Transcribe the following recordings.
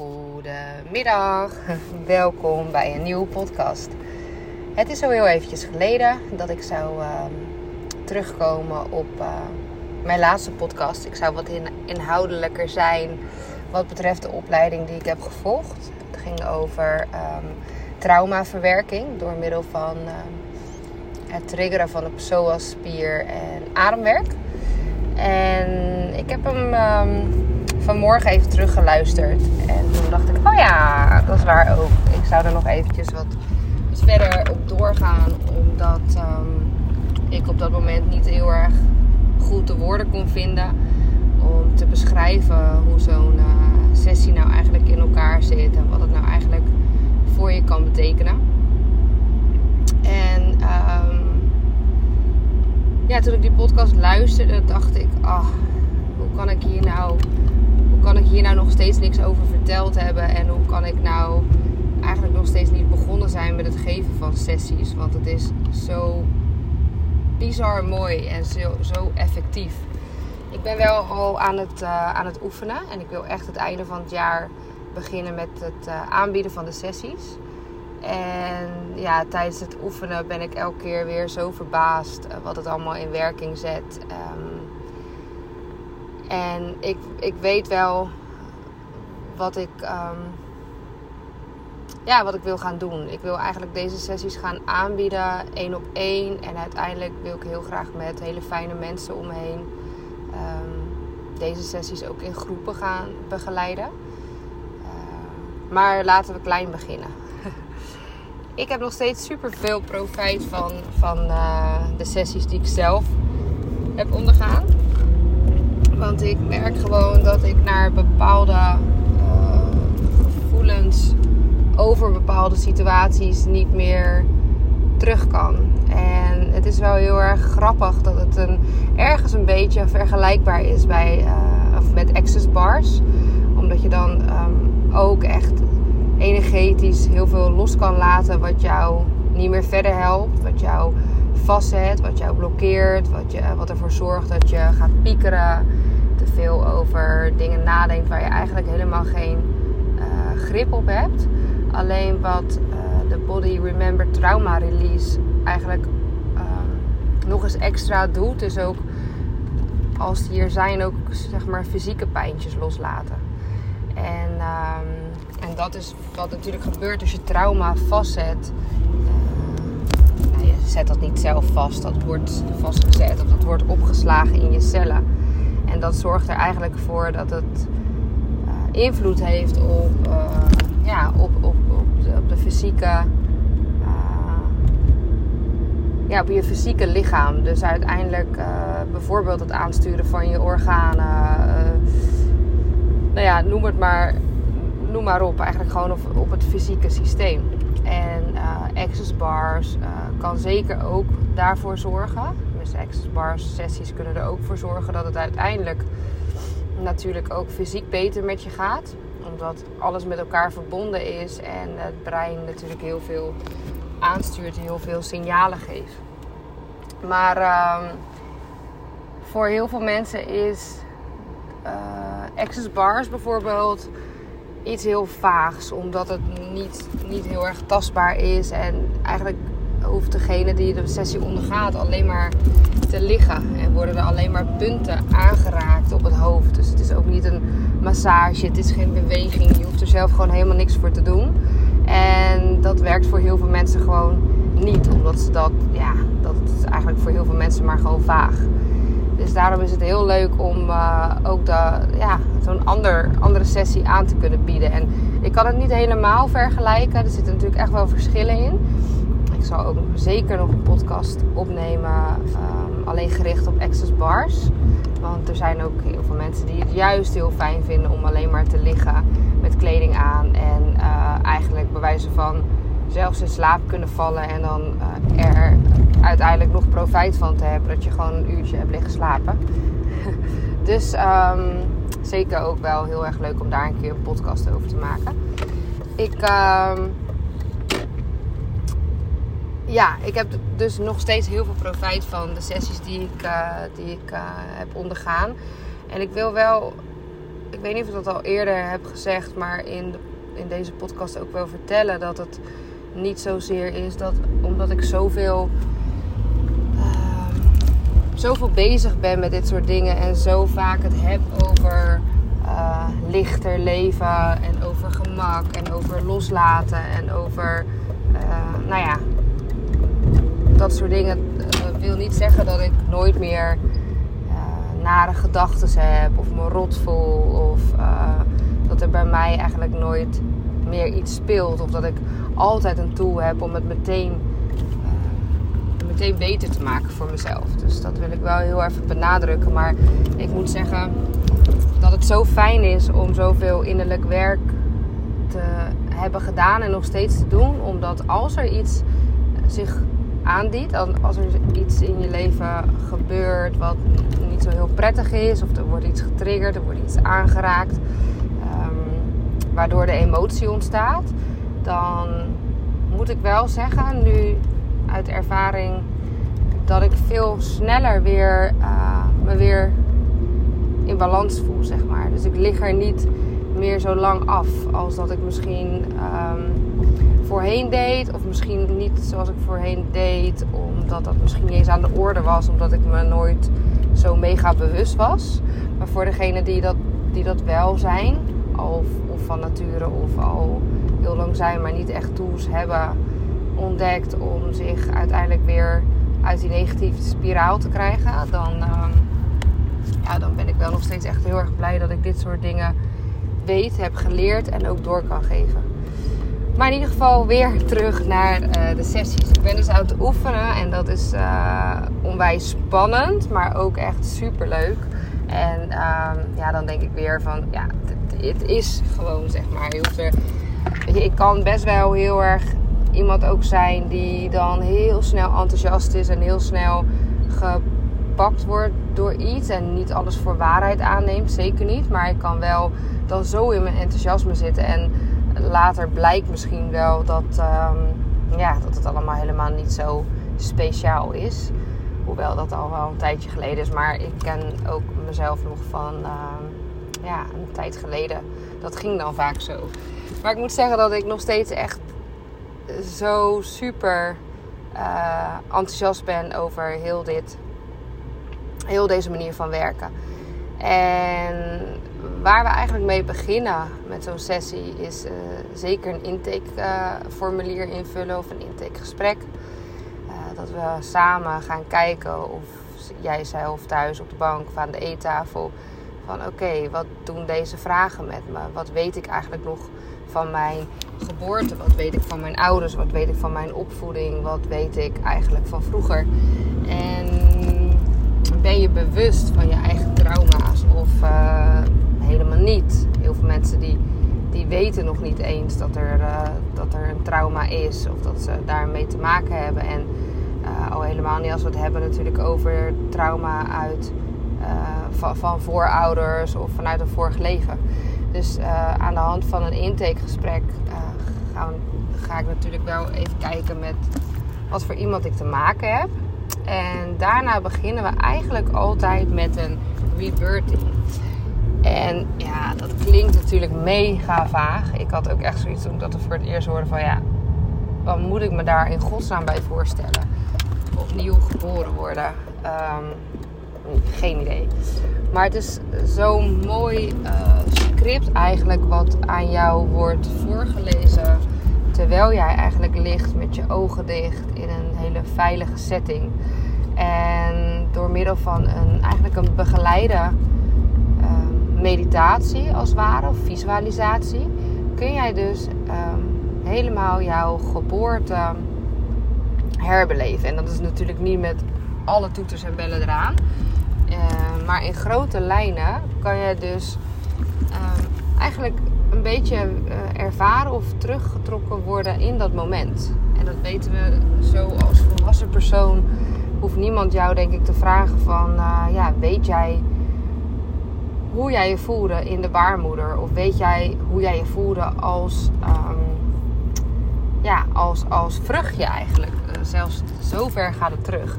Goedemiddag, welkom bij een nieuwe podcast. Het is al heel eventjes geleden dat ik zou ehm, terugkomen op uh, mijn laatste podcast. Ik zou wat in, inhoudelijker zijn wat betreft de opleiding die ik heb gevolgd. Het ging over um, traumaverwerking door middel van um, het triggeren van de psoas-spier en ademwerk. En ik heb hem vanmorgen even teruggeluisterd. En toen dacht ik, oh ja, dat is waar ook. Ik zou er nog eventjes wat, verder op doorgaan. Omdat um, ik op dat moment niet heel erg goed de woorden kon vinden. Om te beschrijven hoe zo'n uh, sessie nou eigenlijk in elkaar zit. En wat het nou eigenlijk voor je kan betekenen. En um, ja, toen ik die podcast luisterde, dacht ik, ah, hoe kan ik hier nou hoe kan ik hier nou nog steeds niks over verteld hebben? En hoe kan ik nou eigenlijk nog steeds niet begonnen zijn met het geven van sessies? Want het is zo bizar mooi en zo, zo effectief. Ik ben wel al aan het, uh, aan het oefenen. En ik wil echt het einde van het jaar beginnen met het uh, aanbieden van de sessies. En ja, tijdens het oefenen ben ik elke keer weer zo verbaasd uh, wat het allemaal in werking zet. Um, en ik, ik weet wel wat ik, um, ja, wat ik wil gaan doen. Ik wil eigenlijk deze sessies gaan aanbieden, één op één. En uiteindelijk wil ik heel graag met hele fijne mensen om me heen um, deze sessies ook in groepen gaan begeleiden. Uh, maar laten we klein beginnen. ik heb nog steeds super veel profijt van, van uh, de sessies die ik zelf heb ondergaan. Want ik merk gewoon dat ik naar bepaalde uh, gevoelens over bepaalde situaties niet meer terug kan. En het is wel heel erg grappig dat het een, ergens een beetje vergelijkbaar is bij, uh, of met access bars. Omdat je dan um, ook echt energetisch heel veel los kan laten wat jou niet meer verder helpt. Wat jou vastzet, wat jou blokkeert, wat, je, wat ervoor zorgt dat je gaat piekeren veel over dingen nadenkt waar je eigenlijk helemaal geen uh, grip op hebt. Alleen wat uh, de Body Remember Trauma Release eigenlijk um, nog eens extra doet, is ook als die er zijn, ook zeg maar fysieke pijntjes loslaten. En, um, en dat is wat natuurlijk gebeurt als je trauma vastzet. Je zet dat niet zelf vast, dat wordt vastgezet of dat wordt opgeslagen in je cellen. En dat zorgt er eigenlijk voor dat het uh, invloed heeft op, uh, ja, op, op, op, de, op de fysieke. Uh, ja, op je fysieke lichaam. Dus uiteindelijk bijvoorbeeld het aansturen van je organen. nou ja, noem het maar, noem maar op. Eigenlijk gewoon op, op het fysieke systeem. En access bars kan zeker ook daarvoor zorgen dus access bars sessies kunnen er ook voor zorgen dat het uiteindelijk natuurlijk ook fysiek beter met je gaat. Omdat alles met elkaar verbonden is en het brein natuurlijk heel veel aanstuurt en heel veel signalen geeft. Maar um, voor heel veel mensen is uh, access bars bijvoorbeeld iets heel vaags. Omdat het niet, niet heel erg tastbaar is. En eigenlijk hoeft degene die de sessie ondergaat alleen maar te liggen. En worden er alleen maar punten aangeraakt op het hoofd. Dus het is ook niet een massage, het is geen beweging. Je hoeft er zelf gewoon helemaal niks voor te doen. En dat werkt voor heel veel mensen gewoon niet. Omdat dat, ja, dat is eigenlijk voor heel veel mensen maar gewoon vaag. Dus daarom is het heel leuk om uh, ook ja, zo'n ander, andere sessie aan te kunnen bieden. En ik kan het niet helemaal vergelijken. Er zitten natuurlijk echt wel verschillen in. Ik zal ook zeker nog een podcast opnemen, um, alleen gericht op access bars. Want er zijn ook heel veel mensen die het juist heel fijn vinden om alleen maar te liggen met kleding aan. En uh, eigenlijk bij wijze van zelfs in slaap kunnen vallen en dan uh, er uiteindelijk nog profijt van te hebben dat je gewoon een uurtje hebt liggen slapen. dus um, zeker ook wel heel erg leuk om daar een keer een podcast over te maken. Ik. Um, ja, ik heb dus nog steeds heel veel profijt van de sessies die ik, uh, die ik uh, heb ondergaan. En ik wil wel ik weet niet of ik dat al eerder heb gezegd, maar in, in deze podcast ook wel vertellen dat het niet zozeer is dat omdat ik zoveel, uh, zoveel bezig ben met dit soort dingen en zo vaak het heb over uh, lichter leven en over gemak en over loslaten en over, nou ja, dat soort dingen uh, wil niet zeggen dat ik nooit meer nare gedachten heb of me rot voel of dat er bij mij eigenlijk nooit meer iets speelt of dat ik altijd een tool heb om het meteen, meteen beter te maken voor mezelf. Dus dat wil ik wel heel even benadrukken. Maar ik moet zeggen, dat het zo fijn is om zoveel innerlijk werk te hebben gedaan en nog steeds te doen. Omdat als er iets zich aandient, als er iets in je leven gebeurt wat niet zo heel prettig is, of er wordt iets getriggerd, er wordt iets aangeraakt, um, waardoor de emotie ontstaat, dan moet ik wel zeggen, nu uit ervaring, dat ik veel sneller weer uh, me weer in balans voel, zeg maar. Dus ik lig er niet meer zo lang af als dat ik misschien um, voorheen deed. Of misschien niet zoals ik voorheen deed, omdat dat misschien niet eens aan de orde was, omdat ik me nooit zo mega bewust was. Maar voor degenen die dat, die dat wel zijn, of, of van nature of al heel lang zijn, maar niet echt tools hebben ontdekt om zich uiteindelijk weer uit die negatieve spiraal te krijgen, dan. Um, ja, dan ben ik wel nog steeds echt heel erg blij dat ik dit soort dingen weet, heb geleerd en ook door kan geven. Maar in ieder geval weer terug naar uh, de sessies. Ik ben dus aan het oefenen en dat is uh, onwijs spannend, maar ook echt super leuk. En uh, ja, dan denk ik weer van, ja, het is gewoon zeg maar. Weet je, ik kan best wel heel erg iemand ook zijn die dan heel snel enthousiast is en heel snel ge gepakt wordt door iets en niet alles voor waarheid aanneemt, zeker niet. Maar ik kan wel dan zo in mijn enthousiasme zitten en later blijkt misschien wel dat, um, ja, dat het allemaal helemaal niet zo speciaal is. Hoewel dat al wel een tijdje geleden is. Maar ik ken ook mezelf nog van uh, ja, een tijd geleden. Dat ging dan vaak zo. Maar ik moet zeggen dat ik nog steeds echt zo super uh, enthousiast ben over heel dit heel deze manier van werken. En waar we eigenlijk mee beginnen met zo'n sessie is uh, zeker een intakeformulier uh, invullen of een intakegesprek. Uh, dat we samen gaan kijken of jij zelf thuis op de bank of aan de eettafel van oké, wat doen deze vragen met me? Wat weet ik eigenlijk nog van mijn geboorte? Wat weet ik van mijn ouders? Wat weet ik van mijn opvoeding? Wat weet ik eigenlijk van vroeger? En ben je bewust van je eigen trauma's of niet? Heel veel mensen die, die weten nog niet eens dat er, uh, dat er een trauma is of dat ze daarmee te maken hebben. En uh, al helemaal niet als we het hebben natuurlijk over trauma uit, van, van voorouders of vanuit een vorig leven. Dus aan de hand van een intakegesprek gaan, ga ik natuurlijk wel even kijken met wat voor iemand ik te maken heb. En daarna beginnen we eigenlijk altijd met een rebirthing. En ja, dat klinkt natuurlijk mega vaag. Ik had ook echt zoiets toen ik voor het eerst hoorde van ja, wat moet ik me daar in godsnaam bij voorstellen? Opnieuw geboren worden. Um, geen idee. Maar het is zo'n mooi uh, script eigenlijk wat aan jou wordt voorgelezen terwijl jij eigenlijk ligt met je ogen dicht in een hele veilige setting. En door middel van een, eigenlijk een begeleide uh, meditatie als het ware, of visualisatie, kun jij dus um, helemaal jouw geboorte herbeleven. En dat is natuurlijk niet met alle toeters en bellen eraan. Uh, maar in grote lijnen kan je dus uh, eigenlijk een beetje uh, ervaren of teruggetrokken worden in dat moment. En dat weten we zo als volwassen persoon. Hoeft niemand jou denk ik te vragen van, uh, ja, weet jij hoe jij je voelde in de baarmoeder? Of weet jij hoe jij je voelde als, um, ja, als, als vruchtje eigenlijk? Uh, zelfs zover gaat het terug.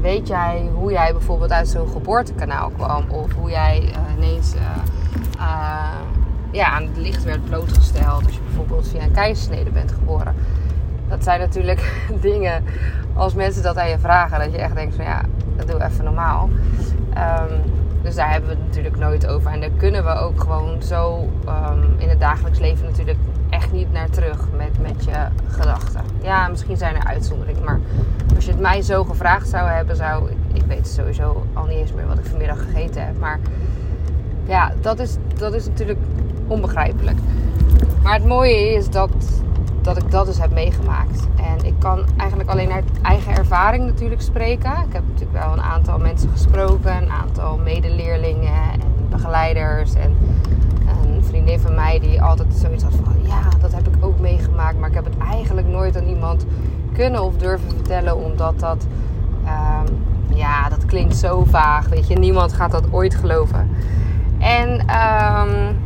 weet jij hoe jij bijvoorbeeld uit zo'n geboortekanaal kwam? Of hoe jij ineens uh, ja, aan het licht werd blootgesteld. Als je bijvoorbeeld via een keizersnede bent geboren. Dat zijn natuurlijk dingen, als mensen dat aan je vragen, dat je echt denkt van ja, dat doe even normaal. Um, dus daar hebben we het natuurlijk nooit over. En daar kunnen we ook gewoon zo um, in het dagelijks leven natuurlijk echt niet naar terug met, met je gedachten. Ja, misschien zijn er uitzonderingen, maar als je het mij zo gevraagd zou hebben, zou ik, ik weet sowieso al niet eens meer wat ik vanmiddag gegeten heb. Maar ja, dat is, dat is natuurlijk onbegrijpelijk. Maar het mooie is dat, dat ik dat dus heb meegemaakt. En ik kan eigenlijk alleen uit eigen ervaring natuurlijk spreken. Ik heb natuurlijk wel een aantal mensen gesproken, een aantal medeleerlingen en begeleiders. En een vriendin van mij die altijd zoiets had van: ja, dat heb ik ook meegemaakt. Maar ik heb het eigenlijk nooit aan iemand kunnen of durven vertellen, omdat dat. Um, ja, dat klinkt zo vaag. Weet je, niemand gaat dat ooit geloven. En um,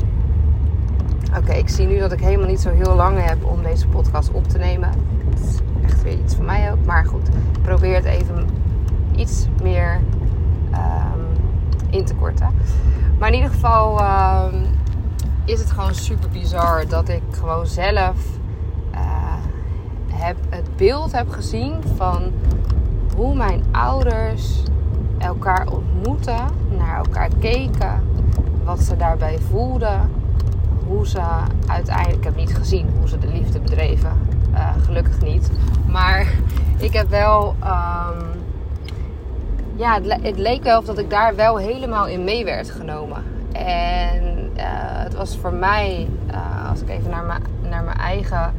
oké, ik zie nu dat ik helemaal niet zo heel lang heb om deze podcast op te nemen. Het is echt weer iets van mij ook. Maar goed, probeer het even iets meer um, in te korten. Maar in ieder geval um, is het gewoon super bizar dat ik gewoon zelf uh, heb, het beeld heb gezien van hoe mijn ouders elkaar ontmoeten, naar elkaar keken, wat ze daarbij voelden, hoe ze uiteindelijk, ik heb niet gezien hoe ze de liefde bedreven, uh, gelukkig niet, maar ik heb wel, um, ja, het, leek wel of dat ik daar wel helemaal in mee werd genomen. En uh, het was voor mij, uh, als ik even naar naar mijn eigen,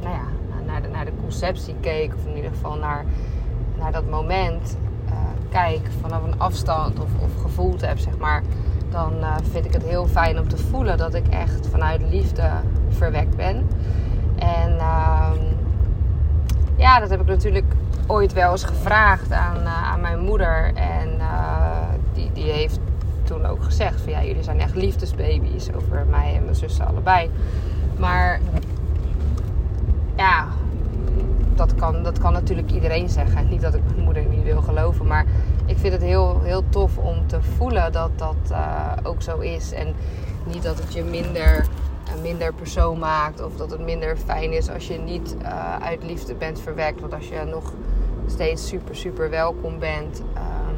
nou ja, naar de, naar de conceptie keek, of in ieder geval naar, naar dat moment, kijk vanaf een afstand of, of gevoeld heb, zeg maar, dan uh, vind ik het heel fijn om te voelen dat ik echt vanuit liefde verwekt ben. En uh, ja, dat heb ik natuurlijk ooit wel eens gevraagd aan, uh, aan mijn moeder. En uh, die, die heeft toen ook gezegd van ja, jullie zijn echt liefdesbaby's over mij en mijn zussen allebei. Maar ja, dat kan, dat kan natuurlijk iedereen zeggen. Niet dat ik mijn moeder niet wil geloven, maar ik vind het heel, heel tof om te voelen dat dat uh, ook zo is. En niet dat het je minder, minder persoon maakt of dat het minder fijn is als je niet uh, uit liefde bent verwekt. Want als je nog steeds super, super welkom bent um,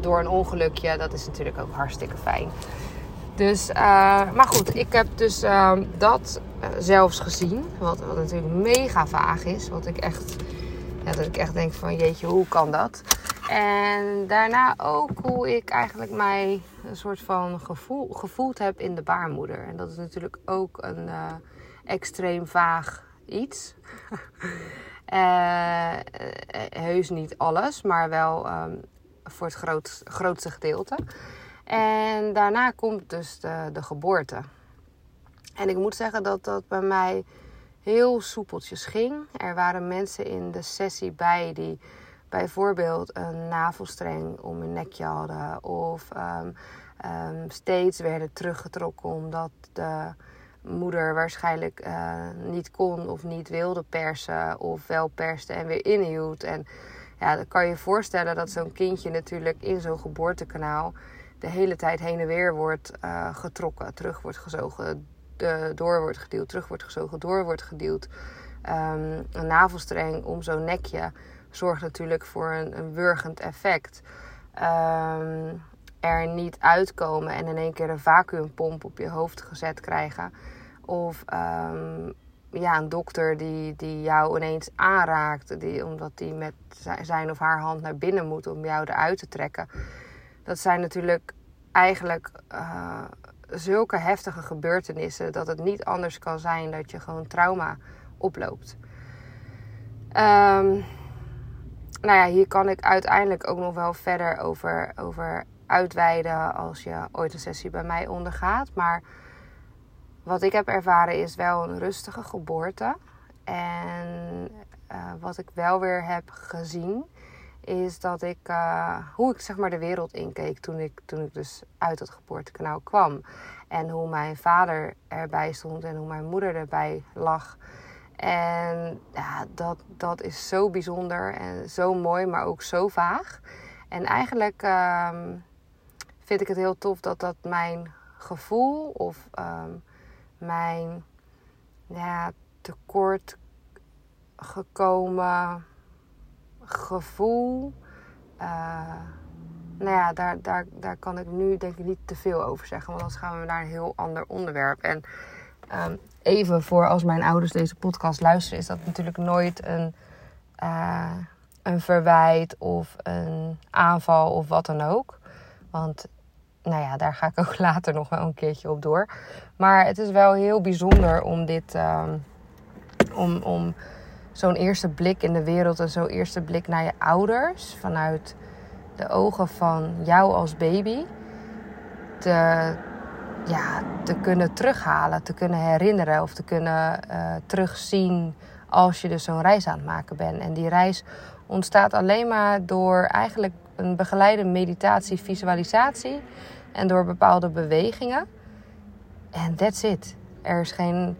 door een ongelukje, dat is natuurlijk ook hartstikke fijn. Dus, uh, maar goed, ik heb dus uh, dat zelfs gezien. Wat, wat natuurlijk mega vaag is. Wat ik echt, ja, dat ik echt denk van jeetje, hoe kan dat? En daarna ook hoe ik eigenlijk mij een soort van gevoel, gevoeld heb in de baarmoeder. En dat is natuurlijk ook een extreem vaag iets. heus niet alles, maar wel um, voor het groot, grootste gedeelte. En daarna komt dus de, de geboorte. En ik moet zeggen dat dat bij mij heel soepeltjes ging. Er waren mensen in de sessie bij die bijvoorbeeld een navelstreng om hun nekje hadden. Of um, um, steeds werden teruggetrokken omdat de moeder waarschijnlijk uh, niet kon of niet wilde persen. Of wel perste en weer inhield. En ja, dan kan je voorstellen dat zo'n kindje natuurlijk in zo'n geboortekanaal de hele tijd heen en weer wordt uh, getrokken, terug wordt gezogen, door wordt geduwd, terug wordt gezogen, door wordt geduwd. Um, een navelstreng om zo'n nekje zorgt natuurlijk voor een, een wurgend effect. Um, er niet uitkomen en in één keer een vacuümpomp op je hoofd gezet krijgen. Of um, ja, een dokter die, die jou ineens aanraakt, die, omdat die met zijn of haar hand naar binnen moet om jou eruit te trekken dat zijn natuurlijk eigenlijk uh, zulke heftige gebeurtenissen dat het niet anders kan zijn dat je gewoon trauma oploopt. Um, nou ja, hier kan ik uiteindelijk ook nog wel verder over, over uitweiden als je ooit een sessie bij mij ondergaat. Maar wat ik heb ervaren is wel een rustige geboorte. En uh, wat ik wel weer heb gezien is dat ik, uh, hoe ik zeg maar de wereld inkeek toen ik, toen ik dus uit het geboortekanaal kwam. En hoe mijn vader erbij stond en hoe mijn moeder erbij lag. En ja, dat, dat is zo bijzonder en zo mooi, maar ook zo vaag. En eigenlijk um, vind ik het heel tof dat dat mijn gevoel of ehm, mijn ja, tekort gekomen gevoel. Uh, nou ja, daar, daar, daar kan ik nu denk ik niet te veel over zeggen. Want anders gaan we naar een heel ander onderwerp. En um, even voor als mijn ouders deze podcast luisteren, is dat natuurlijk nooit een, uh, een verwijt of een aanval of wat dan ook. Want nou ja, daar ga ik ook later nog wel een keertje op door. Maar het is wel heel bijzonder om dit. Um, om, om zo'n eerste blik in de wereld en zo'n eerste blik naar je ouders vanuit de ogen van jou als baby te, ja, te kunnen terughalen, te kunnen herinneren of te kunnen uh, terugzien als je dus zo'n reis aan het maken bent. En die reis ontstaat alleen maar door eigenlijk een begeleide meditatie, visualisatie en door bepaalde bewegingen. En that's it. Er is geen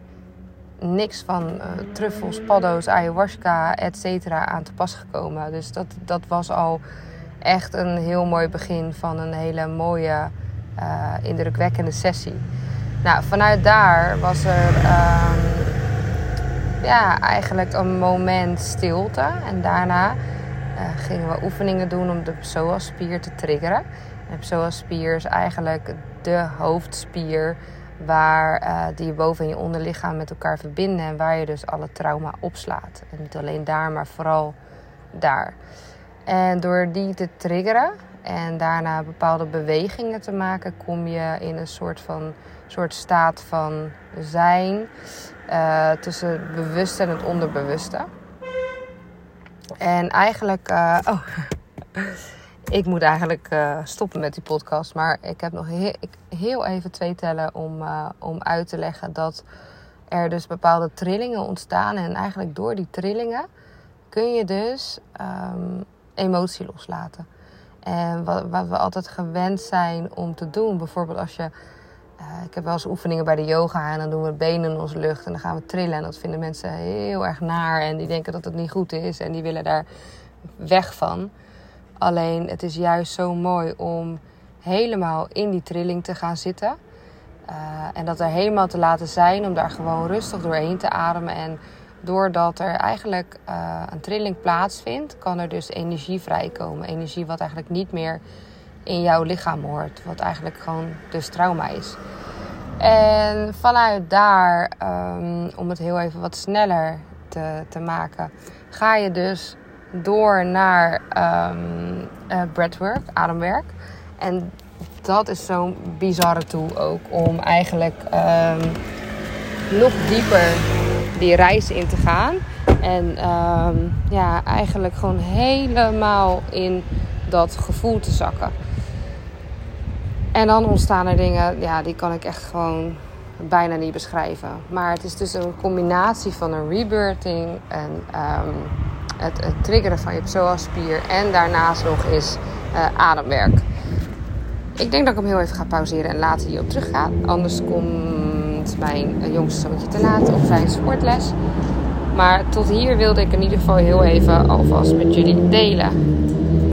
niks van uh, truffels, paddo's, ayahuasca, et cetera aan te pas gekomen. Dus dat, dat was al echt een heel mooi begin van een hele mooie, uh, indrukwekkende sessie. Nou, vanuit daar was er um, ja, eigenlijk een moment stilte. En daarna uh, gingen we oefeningen doen om de psoas-spier te triggeren. De psoas-spier is eigenlijk de hoofdspier waar uh, die je boven in je onderlichaam met elkaar verbinden en waar je dus alle trauma opslaat. En niet alleen daar, maar vooral daar. En door die te triggeren en daarna bepaalde bewegingen te maken, kom je in een soort van soort staat van zijn uh, tussen het bewuste en het onderbewuste. En eigenlijk, uh, oh, ik moet eigenlijk uh, stoppen met die podcast, maar ik heb nog heel, even twee tellen om, om uit te leggen dat er dus bepaalde trillingen ontstaan en eigenlijk door die trillingen kun je dus um, emotie loslaten. En wat, we altijd gewend zijn om te doen, bijvoorbeeld als je. Uh, ik heb wel eens oefeningen bij de yoga en dan doen we benen in onze lucht en dan gaan we trillen. En dat vinden mensen heel erg naar en die denken dat het niet goed is en die willen daar weg van. Alleen het is juist zo mooi om helemaal in die trilling te gaan zitten. Uh, en dat er helemaal te laten zijn, om daar gewoon rustig doorheen te ademen en doordat er eigenlijk uh, een trilling plaatsvindt, kan er dus energie vrijkomen. Energie wat eigenlijk niet meer in jouw lichaam hoort. Wat eigenlijk gewoon dus trauma is. En vanuit daar, um, om het heel even wat sneller te, te maken, ga je dus door naar um, breathwork, ademwerk. En dat is zo'n bizarre tool ook om eigenlijk um, nog dieper die reis in te gaan. En um, ja, eigenlijk gewoon helemaal in dat gevoel te zakken. En dan ontstaan er dingen, ja, die kan ik echt gewoon bijna niet beschrijven. Maar het is dus een combinatie van een rebirthing en um, het, het, triggeren van je psoas-spier. En daarnaast nog is uh, ademwerk. Ik denk dat ik hem heel even ga pauzeren en later hierop terugga. Anders komt mijn jongste zoontje te laat op zijn sportles. Maar tot hier wilde ik in ieder geval heel even alvast met jullie delen.